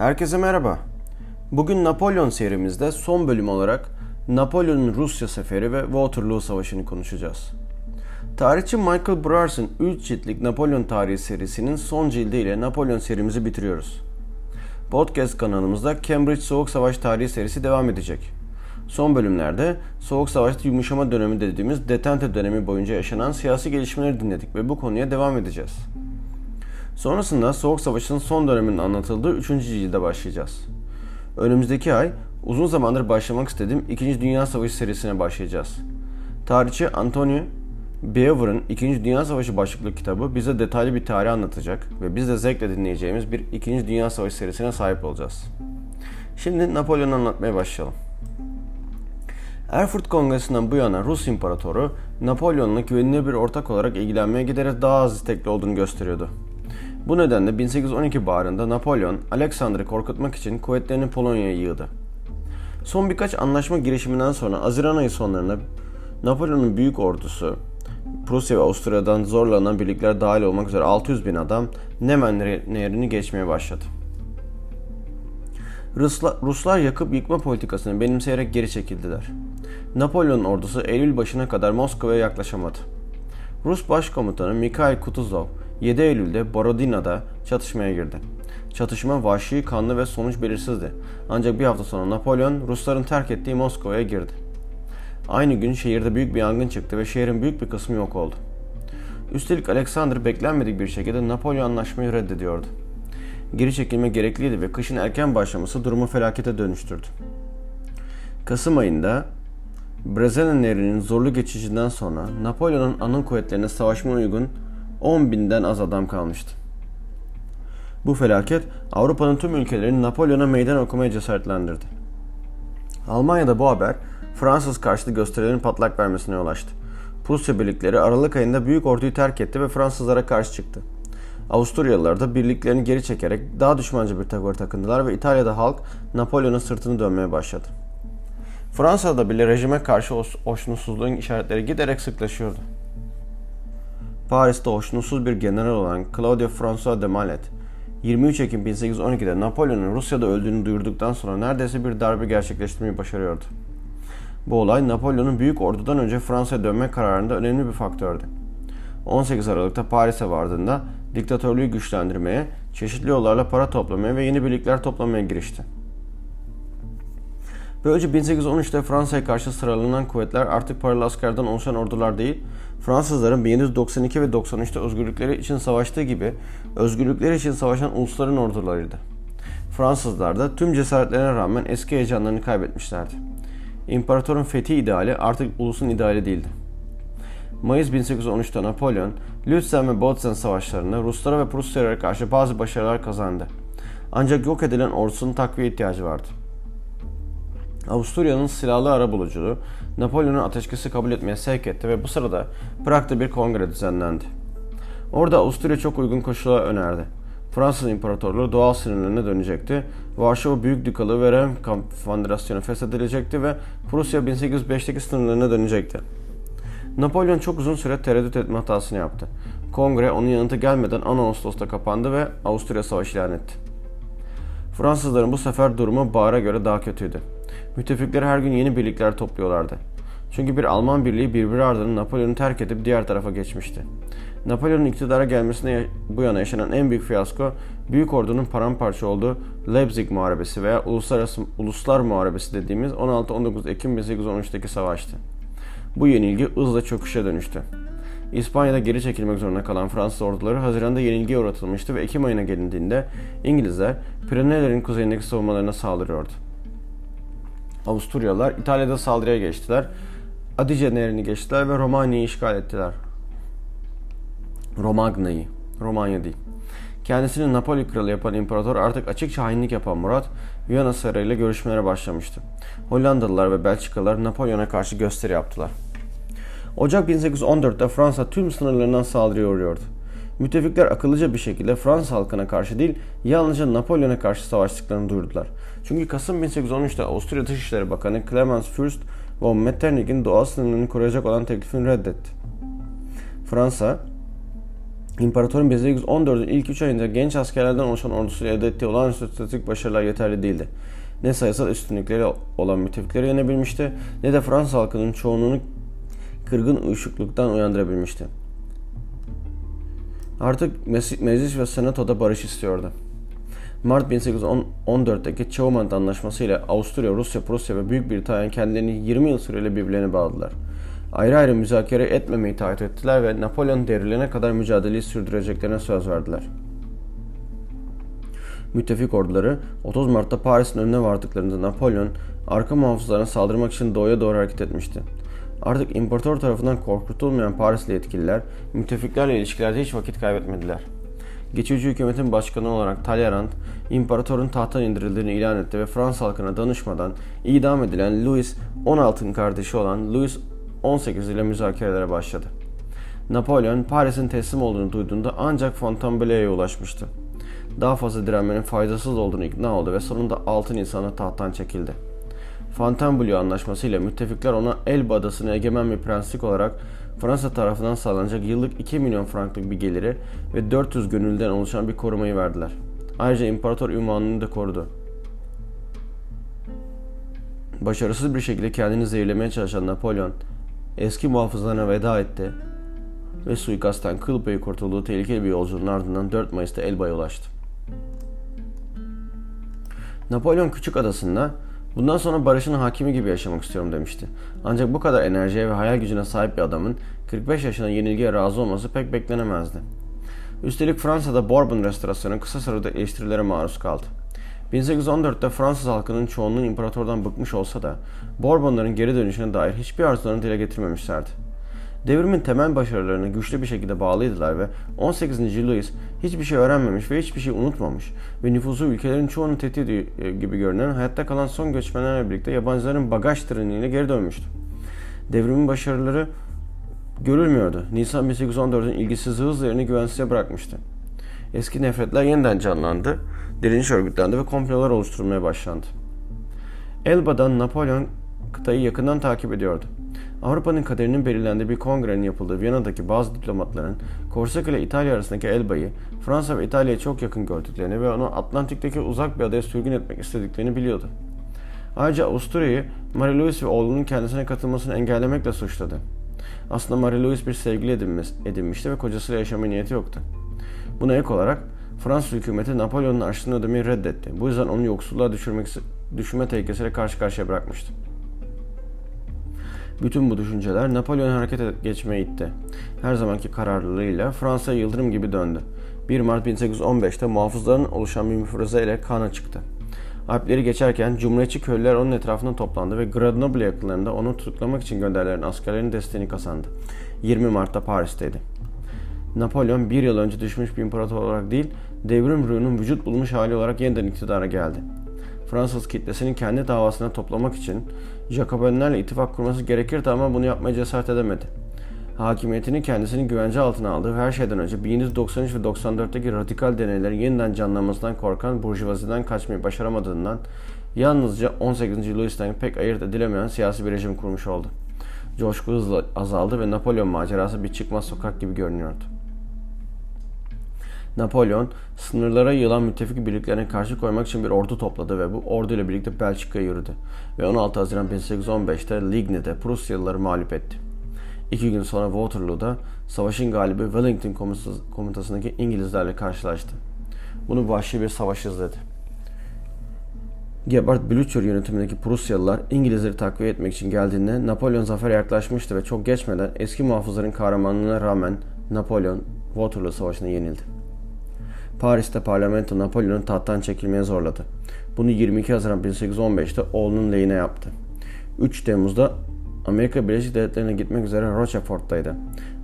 Herkese merhaba. Bugün Napolyon serimizde son bölüm olarak Napolyon'un Rusya seferi ve Waterloo Savaşı'nı konuşacağız. Tarihçi Michael Brars'ın 3 ciltlik Napolyon tarihi serisinin son cildiyle Napolyon serimizi bitiriyoruz. Podcast kanalımızda Cambridge Soğuk Savaş tarihi serisi devam edecek. Son bölümlerde Soğuk Savaş'ta yumuşama dönemi dediğimiz detente dönemi boyunca yaşanan siyasi gelişmeleri dinledik ve bu konuya devam edeceğiz. Sonrasında Soğuk Savaş'ın son döneminin anlatıldığı 3. cilde başlayacağız. Önümüzdeki ay uzun zamandır başlamak istediğim 2. Dünya Savaşı serisine başlayacağız. Tarihçi Antonio Beaver'ın 2. Dünya Savaşı başlıklı kitabı bize detaylı bir tarih anlatacak ve biz de zevkle dinleyeceğimiz bir 2. Dünya Savaşı serisine sahip olacağız. Şimdi Napolyon'u anlatmaya başlayalım. Erfurt Kongresi'nden bu yana Rus İmparatoru Napolyon'la güvenilir bir ortak olarak ilgilenmeye giderek daha az istekli olduğunu gösteriyordu. Bu nedenle 1812 baharında Napolyon, Alexander'ı korkutmak için kuvvetlerini Polonya'ya yığdı. Son birkaç anlaşma girişiminden sonra Haziran ayı sonlarında Napolyon'un büyük ordusu, Prusya ve Avusturya'dan zorlanan birlikler dahil olmak üzere 600 bin adam Nemen Nehri'ni geçmeye başladı. Ruslar, Ruslar yakıp yıkma politikasını benimseyerek geri çekildiler. Napolyon ordusu Eylül başına kadar Moskova'ya yaklaşamadı. Rus Başkomutanı Mikhail Kutuzov 7 Eylül'de Borodina'da çatışmaya girdi. Çatışma vahşi, kanlı ve sonuç belirsizdi. Ancak bir hafta sonra Napolyon Rusların terk ettiği Moskova'ya girdi. Aynı gün şehirde büyük bir yangın çıktı ve şehrin büyük bir kısmı yok oldu. Üstelik Alexander beklenmedik bir şekilde Napolyon anlaşmayı reddediyordu. Geri çekilme gerekliydi ve kışın erken başlaması durumu felakete dönüştürdü. Kasım ayında Brezena Nehri'nin zorlu geçişinden sonra Napolyon'un anın kuvvetlerine savaşma uygun 10 binden az adam kalmıştı. Bu felaket Avrupa'nın tüm ülkelerini Napolyon'a meydan okumaya cesaretlendirdi. Almanya'da bu haber Fransız karşıtı gösterilerin patlak vermesine yol açtı. Prusya birlikleri Aralık ayında büyük orduyu terk etti ve Fransızlara karşı çıktı. Avusturyalılar da birliklerini geri çekerek daha düşmanca bir tavır takındılar ve İtalya'da halk Napolyon'un sırtını dönmeye başladı. Fransa'da bile rejime karşı hoşnutsuzluğun işaretleri giderek sıklaşıyordu. Paris'te hoşnutsuz bir general olan Claude François de Malet, 23 Ekim 1812'de Napolyon'un Rusya'da öldüğünü duyurduktan sonra neredeyse bir darbe gerçekleştirmeyi başarıyordu. Bu olay Napolyon'un büyük ordudan önce Fransa'ya dönme kararında önemli bir faktördü. 18 Aralık'ta Paris'e vardığında diktatörlüğü güçlendirmeye, çeşitli yollarla para toplamaya ve yeni birlikler toplamaya girişti. Böylece 1813'te Fransa'ya karşı sıralanan kuvvetler artık paralı askerden oluşan ordular değil, Fransızların 1792 ve 93'te özgürlükleri için savaştığı gibi özgürlükleri için savaşan ulusların ordularıydı. Fransızlar da tüm cesaretlerine rağmen eski heyecanlarını kaybetmişlerdi. İmparatorun fethi ideali artık ulusun ideali değildi. Mayıs 1813'te Napolyon, Lützen ve Botzen savaşlarında Ruslara ve Prusyalara karşı bazı başarılar kazandı. Ancak yok edilen ordusunun takviye ihtiyacı vardı. Avusturya'nın silahlı ara buluculuğu Napolyon'un ateşkesi kabul etmeye sevk etti ve bu sırada Prag'da bir kongre düzenlendi. Orada Avusturya çok uygun koşullar önerdi. Fransız İmparatorluğu doğal sınırlarına dönecekti. Varşova Büyük Dükalığı ve Rem Konfederasyonu feshedilecekti ve Prusya 1805'teki sınırlarına dönecekti. Napolyon çok uzun süre tereddüt etme hatasını yaptı. Kongre onun yanıtı gelmeden 10 Ağustos'ta kapandı ve Avusturya Savaşı ilan etti. Fransızların bu sefer durumu Bağır'a göre daha kötüydü. Müttefikler her gün yeni birlikler topluyorlardı. Çünkü bir Alman birliği birbiri ardına Napolyon'u terk edip diğer tarafa geçmişti. Napolyon'un iktidara gelmesine bu yana yaşanan en büyük fiyasko, Büyük Ordu'nun paramparça olduğu Leipzig Muharebesi veya Uluslararası Uluslar Muharebesi dediğimiz 16-19 Ekim 1813'teki savaştı. Bu yenilgi hızla çöküşe dönüştü. İspanya'da geri çekilmek zorunda kalan Fransız orduları Haziran'da yenilgiye uğratılmıştı ve Ekim ayına gelindiğinde İngilizler Pireneylerin kuzeyindeki savunmalarına saldırıyordu. Avusturyalılar İtalya'da saldırıya geçtiler. Adige Nehri'ni geçtiler ve Romanya'yı işgal ettiler. Romagna'yı, Romanya değil. Kendisini Napoli kralı yapan imparator artık açıkça hainlik yapan Murat, Viyana Sarayı ile görüşmelere başlamıştı. Hollandalılar ve Belçikalılar Napolyon'a karşı gösteri yaptılar. Ocak 1814'te Fransa tüm sınırlarından saldırıya uğruyordu. Müttefikler akıllıca bir şekilde Fransız halkına karşı değil, yalnızca Napolyon'a karşı savaştıklarını duyurdular. Çünkü Kasım 1813'te Avusturya Dışişleri Bakanı Clemens Fürst von Metternich'in doğal sınırlarını koruyacak olan teklifini reddetti. Fransa, İmparatorun 1814'ün ilk 3 ayında genç askerlerden oluşan ordusuyla elde ettiği olağanüstü stratejik başarılar yeterli değildi. Ne sayısal üstünlükleri olan müttefikleri yenebilmişti ne de Fransız halkının çoğunluğunu kırgın uyuşukluktan uyandırabilmişti. Artık meclis ve senatoda barış istiyordu. Mart 1814'teki Chaumont Anlaşması ile Avusturya, Rusya, Prusya ve Büyük Britanya kendilerini 20 yıl süreyle birbirlerine bağladılar. Ayrı ayrı müzakere etmemeyi taahhüt ettiler ve Napolyon devrilene kadar mücadeleyi sürdüreceklerine söz verdiler. Müttefik orduları 30 Mart'ta Paris'in önüne vardıklarında Napolyon arka muhafızlarına saldırmak için doğuya doğru hareket etmişti. Artık imparator tarafından korkutulmayan Parisli yetkililer müttefiklerle ilişkilerde hiç vakit kaybetmediler. Geçici hükümetin başkanı olarak Talleyrand, imparatorun tahttan indirildiğini ilan etti ve Fransız halkına danışmadan idam edilen Louis XVI'nin kardeşi olan Louis 18 ile müzakerelere başladı. Napolyon Paris'in teslim olduğunu duyduğunda ancak Fontainebleau'ya ulaşmıştı. Daha fazla direnmenin faydasız olduğunu ikna oldu ve sonunda 6 Nisan'da tahttan çekildi. Fontainebleau anlaşması ile müttefikler ona Elba adasını egemen bir prenslik olarak Fransa tarafından sağlanacak yıllık 2 milyon franklık bir geliri ve 400 gönüllüden oluşan bir korumayı verdiler. Ayrıca imparator ünvanını da korudu. Başarısız bir şekilde kendini zehirlemeye çalışan Napolyon, eski muhafızlarına veda etti ve suikastten kıl payı kurtulduğu tehlikeli bir yolculuğun ardından 4 Mayıs'ta Elba'ya ulaştı. Napolyon Küçük Adası'nda bundan sonra barışın hakimi gibi yaşamak istiyorum demişti. Ancak bu kadar enerjiye ve hayal gücüne sahip bir adamın 45 yaşına yenilgiye razı olması pek beklenemezdi. Üstelik Fransa'da Bourbon restorasyonu kısa sürede eleştirilere maruz kaldı. 1814'te Fransız halkının çoğunluğu imparatordan bıkmış olsa da Bourbonların geri dönüşüne dair hiçbir arzularını dile getirmemişlerdi. Devrimin temel başarılarını güçlü bir şekilde bağlıydılar ve 18. Louis hiçbir şey öğrenmemiş ve hiçbir şey unutmamış ve nüfusu ülkelerin çoğunu tehdit e, gibi görünen hayatta kalan son göçmenlerle birlikte yabancıların bagaj treniyle geri dönmüştü. Devrimin başarıları görülmüyordu. Nisan 1814'ün ilgisiz hızla yerini güvensize bırakmıştı. Eski nefretler yeniden canlandı, direniş örgütlendi ve komplolar oluşturulmaya başlandı. Elba'dan Napolyon kıtayı yakından takip ediyordu. Avrupa'nın kaderinin belirlendiği bir kongrenin yapıldığı Viyana'daki bazı diplomatların Korsika ile İtalya arasındaki Elba'yı Fransa ve İtalya'ya çok yakın gördüklerini ve onu Atlantik'teki uzak bir adaya sürgün etmek istediklerini biliyordu. Ayrıca Avusturya'yı Marie Louise ve oğlunun kendisine katılmasını engellemekle suçladı. Aslında Marie Louise bir sevgili edinmişti ve kocasıyla yaşama niyeti yoktu. Buna ek olarak Fransız hükümeti Napolyon'un açlığını ödemeyi reddetti. Bu yüzden onu yoksulluğa düşürmek, düşürme tehlikesiyle karşı karşıya bırakmıştı. Bütün bu düşünceler Napolyon harekete geçmeye itti. Her zamanki kararlılığıyla Fransa yıldırım gibi döndü. 1 Mart 1815'te muhafızların oluşan bir müfreze ile kana çıktı. Alpleri geçerken Cumhuriyetçi köylüler onun etrafına toplandı ve Grenoble yakınlarında onu tutuklamak için gönderilen askerlerin desteğini kazandı. 20 Mart'ta Paris'teydi. Napolyon bir yıl önce düşmüş bir imparator olarak değil, devrim ruhunun vücut bulmuş hali olarak yeniden iktidara geldi. Fransız kitlesinin kendi davasına toplamak için Jacobinlerle ittifak kurması gerekirdi ama bunu yapmaya cesaret edemedi. Hakimiyetini kendisini güvence altına aldı ve her şeyden önce 1793 ve 94'teki radikal deneylerin yeniden canlanmasından korkan burjuvaziden kaçmayı başaramadığından yalnızca 18. Louis'ten pek ayırt edilemeyen siyasi bir rejim kurmuş oldu. Coşku hızla azaldı ve Napolyon macerası bir çıkmaz sokak gibi görünüyordu. Napolyon sınırlara yılan müttefik birliklerine karşı koymak için bir ordu topladı ve bu ordu ile birlikte Belçika'ya yürüdü ve 16 Haziran 1815'te Ligny'de Prusyalıları mağlup etti. İki gün sonra Waterloo'da savaşın galibi Wellington komutasındaki İngilizlerle karşılaştı. Bunu vahşi bir savaş izledi. Gebhard Blücher yönetimindeki Prusyalılar İngilizleri takviye etmek için geldiğinde Napolyon zafere yaklaşmıştı ve çok geçmeden eski muhafızların kahramanlığına rağmen Napolyon Waterloo Savaşı'na yenildi. Paris'te parlamento Napolyon'u tahttan çekilmeye zorladı. Bunu 22 Haziran 1815'te oğlunun lehine yaptı. 3 Temmuz'da Amerika Birleşik Devletleri'ne gitmek üzere Rochefort'taydı.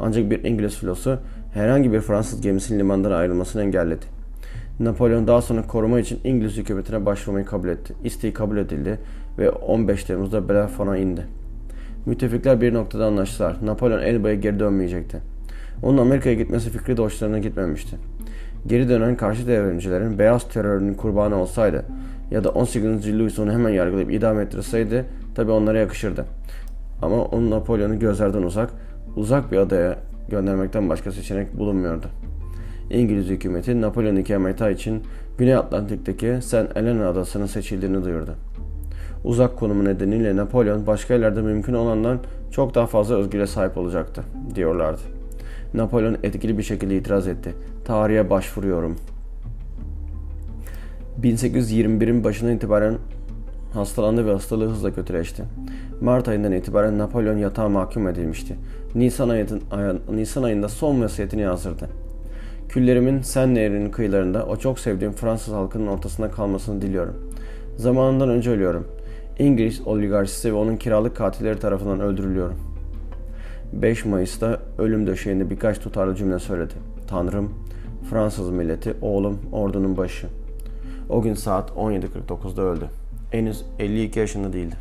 Ancak bir İngiliz filosu herhangi bir Fransız gemisinin limandan ayrılmasını engelledi. Napolyon daha sonra koruma için İngiliz hükümetine başvurmayı kabul etti. İsteği kabul edildi ve 15 Temmuz'da Bellefon'a indi. Müttefikler bir noktada anlaştılar. Napolyon Elba'ya geri dönmeyecekti. Onun Amerika'ya gitmesi fikri de hoşlarına gitmemişti geri dönen karşı devrimcilerin beyaz terörünün kurbanı olsaydı ya da 18. Louis onu hemen yargılayıp idam ettirseydi tabi onlara yakışırdı. Ama onun Napolyon'u gözlerden uzak, uzak bir adaya göndermekten başka seçenek bulunmuyordu. İngiliz hükümeti Napolyon ikameti için Güney Atlantik'teki St. Helena adasının seçildiğini duyurdu. Uzak konumu nedeniyle Napolyon başka yerlerde mümkün olandan çok daha fazla özgürlüğe sahip olacaktı, diyorlardı. Napolyon etkili bir şekilde itiraz etti. Tarihe başvuruyorum. 1821'in başından itibaren hastalandı ve hastalığı hızla kötüleşti. Mart ayından itibaren Napolyon yatağa mahkum edilmişti. Nisan, ayın, Nisan ayında son vasiyetini yazdırdı. Küllerimin Sen Nehri'nin kıyılarında o çok sevdiğim Fransız halkının ortasında kalmasını diliyorum. Zamanından önce ölüyorum. İngiliz oligarşisi ve onun kiralık katilleri tarafından öldürülüyorum. 5 Mayıs'ta ölüm döşeğinde birkaç tutarlı cümle söyledi. Tanrım, Fransız milleti, oğlum, ordunun başı. O gün saat 17.49'da öldü. Henüz 52 yaşında değildi.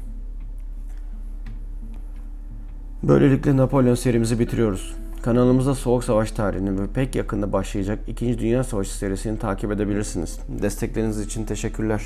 Böylelikle Napolyon serimizi bitiriyoruz. Kanalımızda Soğuk Savaş tarihini ve pek yakında başlayacak 2. Dünya Savaşı serisini takip edebilirsiniz. Destekleriniz için teşekkürler.